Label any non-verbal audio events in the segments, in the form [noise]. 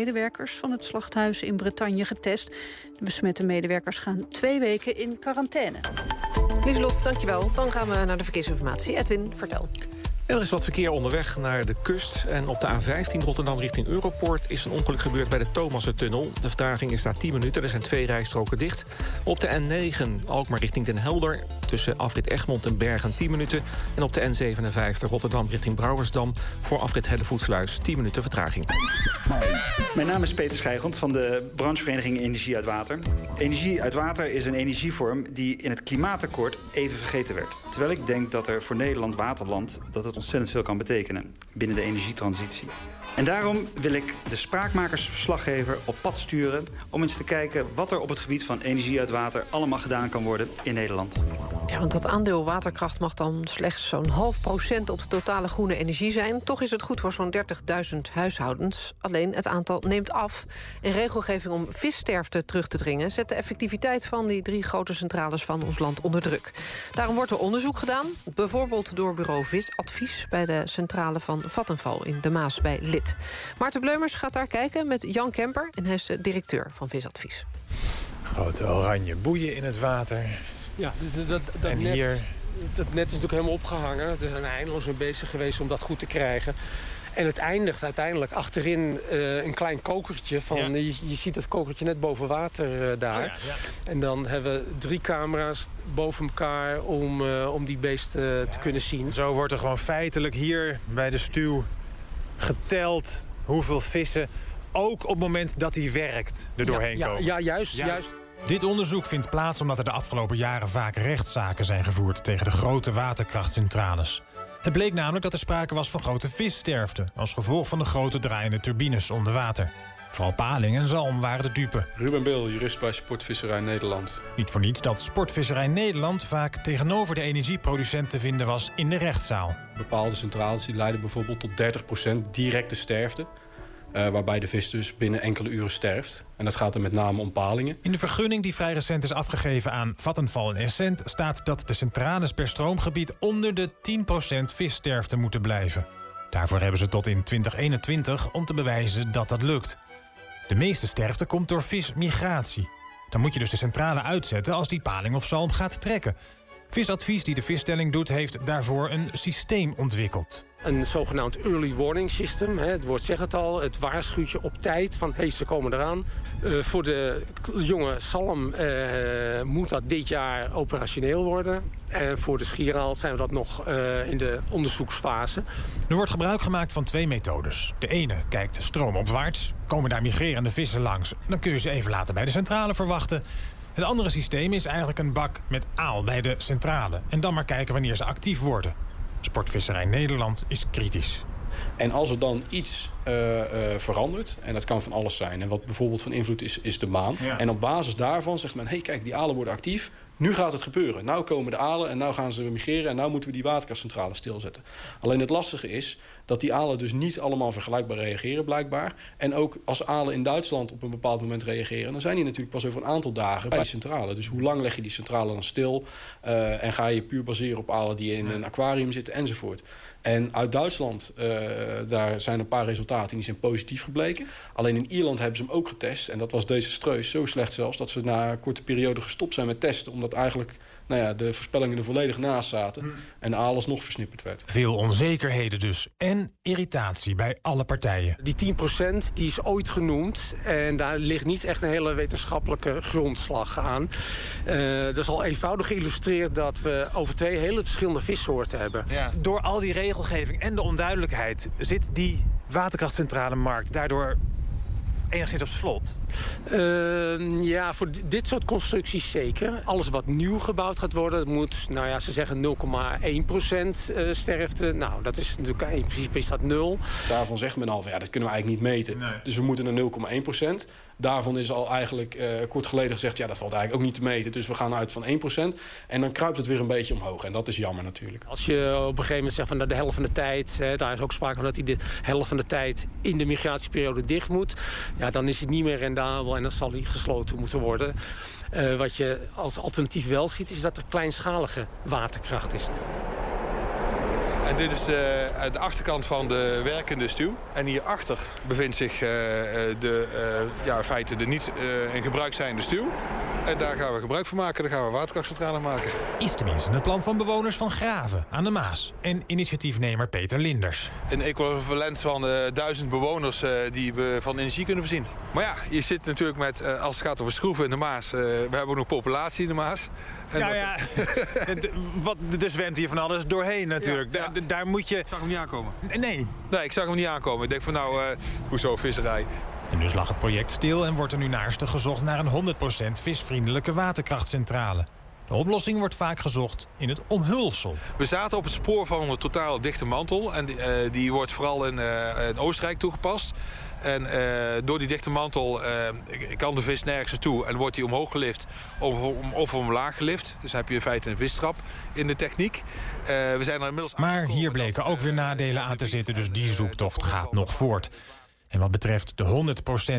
medewerkers van het slachthuis in Bretagne getest. De besmette medewerkers gaan twee weken in quarantaine. Lieselot, dankjewel. Dan gaan we naar de verkeersinformatie. Edwin, vertel. Er is wat verkeer onderweg naar de kust. En op de A15 Rotterdam richting Europoort is een ongeluk gebeurd bij de Thomassen-tunnel. De vertraging is daar 10 minuten, er zijn twee rijstroken dicht. Op de N9 Alkmaar richting Den Helder tussen afrit Egmond en Bergen 10 minuten. En op de N57 Rotterdam richting Brouwersdam voor afrit Hellevoetsluis 10 minuten vertraging. Mijn naam is Peter Schijgond van de branchevereniging Energie uit Water. Energie uit water is een energievorm die in het klimaatakkoord even vergeten werd. Terwijl ik denk dat er voor Nederland waterland dat het ontzettend veel kan betekenen binnen de energietransitie. En daarom wil ik de spraakmakersverslaggever op pad sturen... om eens te kijken wat er op het gebied van energie uit water... allemaal gedaan kan worden in Nederland. Ja, want dat aandeel waterkracht mag dan slechts zo'n half procent... op de totale groene energie zijn. Toch is het goed voor zo'n 30.000 huishoudens. Alleen het aantal neemt af. En regelgeving om vissterfte terug te dringen... zet de effectiviteit van die drie grote centrales van ons land onder druk. Daarom wordt er onderzoek gedaan. Bijvoorbeeld door bureau Visadvies... bij de centrale van Vattenval in de Maas bij Lid. Maarten Bleumers gaat daar kijken met Jan Kemper... en hij is de directeur van Visadvies. Grote oranje boeien in het water. Ja, dat, dat, dat en net, hier... dat net is natuurlijk helemaal opgehangen. We zijn eindeloos mee bezig geweest om dat goed te krijgen. En het eindigt uiteindelijk achterin uh, een klein kokertje. Van, ja. je, je, ziet het kokertje net boven water uh, daar. Oh ja, ja. En dan hebben we drie camera's boven elkaar om, uh, om die beesten te kunnen zien. Zo wordt er gewoon feitelijk hier bij de stuw geteld hoeveel vissen... ook op het moment dat hij werkt er doorheen ja, komen. Ja, juist, juist. Dit onderzoek vindt plaats omdat er de afgelopen jaren vaak rechtszaken zijn gevoerd... tegen de grote waterkrachtcentrales. Het bleek namelijk dat er sprake was van grote vissterfte... als gevolg van de grote draaiende turbines onder water. Vooral paling en zalm waren de dupe. Ruben Bil, jurist bij Sportvisserij Nederland. Niet voor niets dat Sportvisserij Nederland vaak tegenover de energieproducent te vinden was in de rechtszaal. Bepaalde centrales die leiden bijvoorbeeld tot 30% directe sterfte. Uh, waarbij de vis dus binnen enkele uren sterft. En dat gaat er met name om palingen. In de vergunning die vrij recent is afgegeven aan Vattenval en Essent... staat dat de centrales per stroomgebied onder de 10% vissterfte moeten blijven. Daarvoor hebben ze tot in 2021 om te bewijzen dat dat lukt. De meeste sterfte komt door vismigratie. Dan moet je dus de centrale uitzetten als die paling of zalm gaat trekken. Visadvies die de visstelling doet, heeft daarvoor een systeem ontwikkeld. Een zogenaamd early warning system. Het woord zegt het al. Het waarschuwt je op tijd van hey, ze komen eraan. Uh, voor de jonge salm uh, moet dat dit jaar operationeel worden. En voor de schieraal zijn we dat nog uh, in de onderzoeksfase. Er wordt gebruik gemaakt van twee methodes. De ene kijkt stroomopwaarts. Komen daar migrerende vissen langs, dan kun je ze even laten bij de centrale verwachten. Het andere systeem is eigenlijk een bak met aal bij de centrale. En dan maar kijken wanneer ze actief worden. Sportvisserij Nederland is kritisch. En als er dan iets uh, uh, verandert, en dat kan van alles zijn... en wat bijvoorbeeld van invloed is, is de maan... Ja. en op basis daarvan zegt men, hé hey, kijk, die alen worden actief... nu gaat het gebeuren. Nou komen de alen en nou gaan ze migreren... en nou moeten we die waterkastcentrale stilzetten. Alleen het lastige is dat die alen dus niet allemaal vergelijkbaar reageren blijkbaar. En ook als alen in Duitsland op een bepaald moment reageren... dan zijn die natuurlijk pas over een aantal dagen bij die centrale. Dus hoe lang leg je die centrale dan stil? Uh, en ga je puur baseren op alen die in een aquarium zitten enzovoort. En uit Duitsland, uh, daar zijn een paar resultaten die zijn positief gebleken. Alleen in Ierland hebben ze hem ook getest. En dat was desastreus, zo slecht zelfs... dat ze na een korte periode gestopt zijn met testen. Omdat eigenlijk nou ja, de voorspellingen er volledig naast zaten. Hmm. En alles nog versnipperd werd. Veel onzekerheden dus. En irritatie bij alle partijen. Die 10% die is ooit genoemd. En daar ligt niet echt een hele wetenschappelijke grondslag aan. Uh, dat is al eenvoudig geïllustreerd dat we over twee hele verschillende vissoorten hebben. Ja. Door al die regelgeving en de onduidelijkheid zit die waterkrachtcentrale markt daardoor enigszins op slot? Uh, ja, voor dit soort constructies zeker. Alles wat nieuw gebouwd gaat worden, moet, nou ja, ze zeggen 0,1% sterfte. Nou, dat is natuurlijk, in principe is dat nul. Daarvan zegt men al, van, ja, dat kunnen we eigenlijk niet meten. Nee. Dus we moeten naar 0,1%. Daarvan is al eigenlijk uh, kort geleden gezegd... ja, dat valt eigenlijk ook niet te meten. Dus we gaan uit van 1%. En dan kruipt het weer een beetje omhoog. En dat is jammer natuurlijk. Als je op een gegeven moment zegt van de helft van de tijd... Hè, daar is ook sprake van dat hij de helft van de tijd... in de migratieperiode dicht moet... ja, dan is het niet meer rendabel en dan zal hij gesloten moeten worden. Uh, wat je als alternatief wel ziet... is dat er kleinschalige waterkracht is. En dit is de achterkant van de werkende stuw. En hierachter bevindt zich de, ja, in feite de niet in gebruik zijnde stuw. En daar gaan we gebruik van maken. Daar gaan we waterkrachtcentrale maken. Is tenminste het plan van bewoners van Graven aan de Maas. En initiatiefnemer Peter Linders. Een equivalent van uh, duizend bewoners uh, die we van energie kunnen voorzien. Maar ja, je zit natuurlijk met, uh, als het gaat over schroeven in de Maas... we hebben ook nog populatie in de Maas. En ja, ja. [laughs] Wat, er zwemt hier van alles doorheen natuurlijk. Ja, ja. Daar, daar, moet je... Ik zag hem niet aankomen. Nee. Nee, ik zag hem niet aankomen. Ik denk van nou, hoezo visserij? En dus lag het project stil en wordt er nu naastig gezocht naar een 100% visvriendelijke waterkrachtcentrale. De oplossing wordt vaak gezocht in het omhulsel. We zaten op het spoor van een totaal dichte mantel. En die, uh, die wordt vooral in, uh, in, Oostenrijk toegepast. En uh, door die dichte mantel kan de vis nergens naartoe. En wordt die omhoog gelift of, om, of omlaag gelift. Dus dan heb je in feite een visstrap in de techniek. we zijn er inmiddels maar hier bleken ook weer nadelen aan te zitten. Dus die zoektocht gaat nog voort. En wat betreft de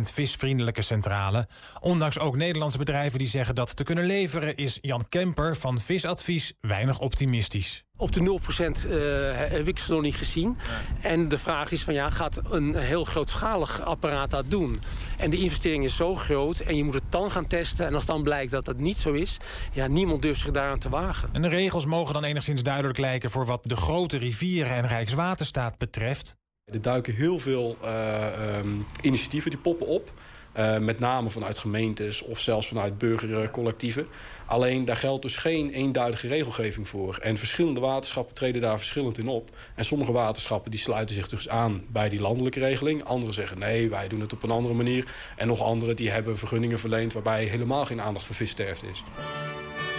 100% visvriendelijke centrale... ondanks ook Nederlandse bedrijven die zeggen dat te kunnen leveren... is Jan Kemper van Visadvies weinig optimistisch. Op de 0% uh, heb ik ze nog niet gezien. Ja. En de vraag is van ja, gaat een heel grootschalig apparaat dat doen? En de investering is zo groot en je moet het dan gaan testen. En als dan blijkt dat dat niet zo is... ja, niemand durft zich daaraan te wagen. En de regels mogen dan enigszins duidelijk lijken... voor wat de grote rivieren en Rijkswaterstaat betreft... Er duiken heel veel uh, um, initiatieven die poppen op. Uh, met name vanuit gemeentes of zelfs vanuit burgercollectieven. Alleen daar geldt dus geen eenduidige regelgeving voor. En verschillende waterschappen treden daar verschillend in op. En sommige waterschappen die sluiten zich dus aan bij die landelijke regeling. Anderen zeggen nee, wij doen het op een andere manier. En nog anderen die hebben vergunningen verleend... waarbij helemaal geen aandacht voor vissterfte is.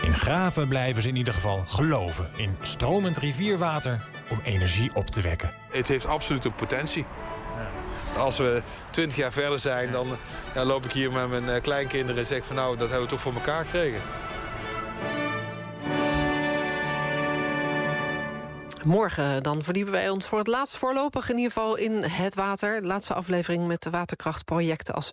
In Graven blijven ze in ieder geval geloven in stromend rivierwater om energie op te wekken. Het heeft absoluut een potentie. Als we twintig jaar verder zijn, dan ja, loop ik hier met mijn kleinkinderen en zeg van nou, dat hebben we toch voor elkaar gekregen. Morgen dan verdiepen wij ons voor het laatst voorlopig in ieder geval in het water. De laatste aflevering met de waterkrachtprojecten als